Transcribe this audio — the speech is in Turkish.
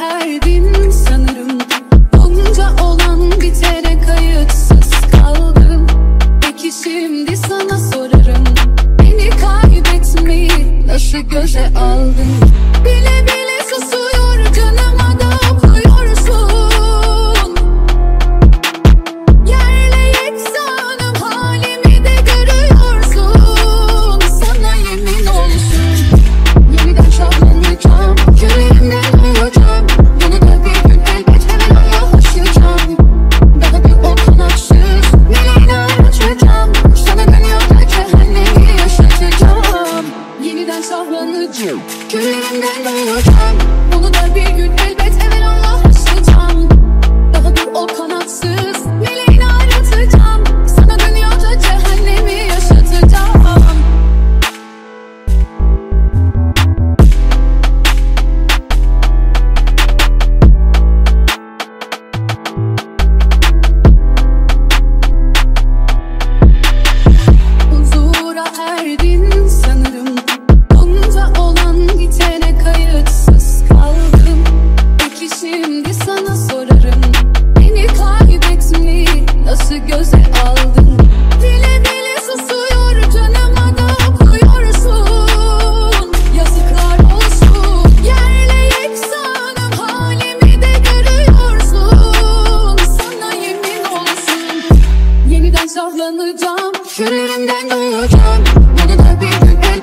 erdim sanırım. Bunca olan bitere kayıtsız kaldım. Peki şimdi sana sorarım. Beni kaybetmeyi nasıl göze aldın? Bile bile susuyor canım. you. Can't even get your time. göze aldın Dile dile susuyor canıma da okuyorsun. Yazıklar olsun Yerle yeksanım halimi de görüyorsun. Sana yemin olsun Yeniden sağlanacağım Şürerimden duyacağım Bunu da bir gün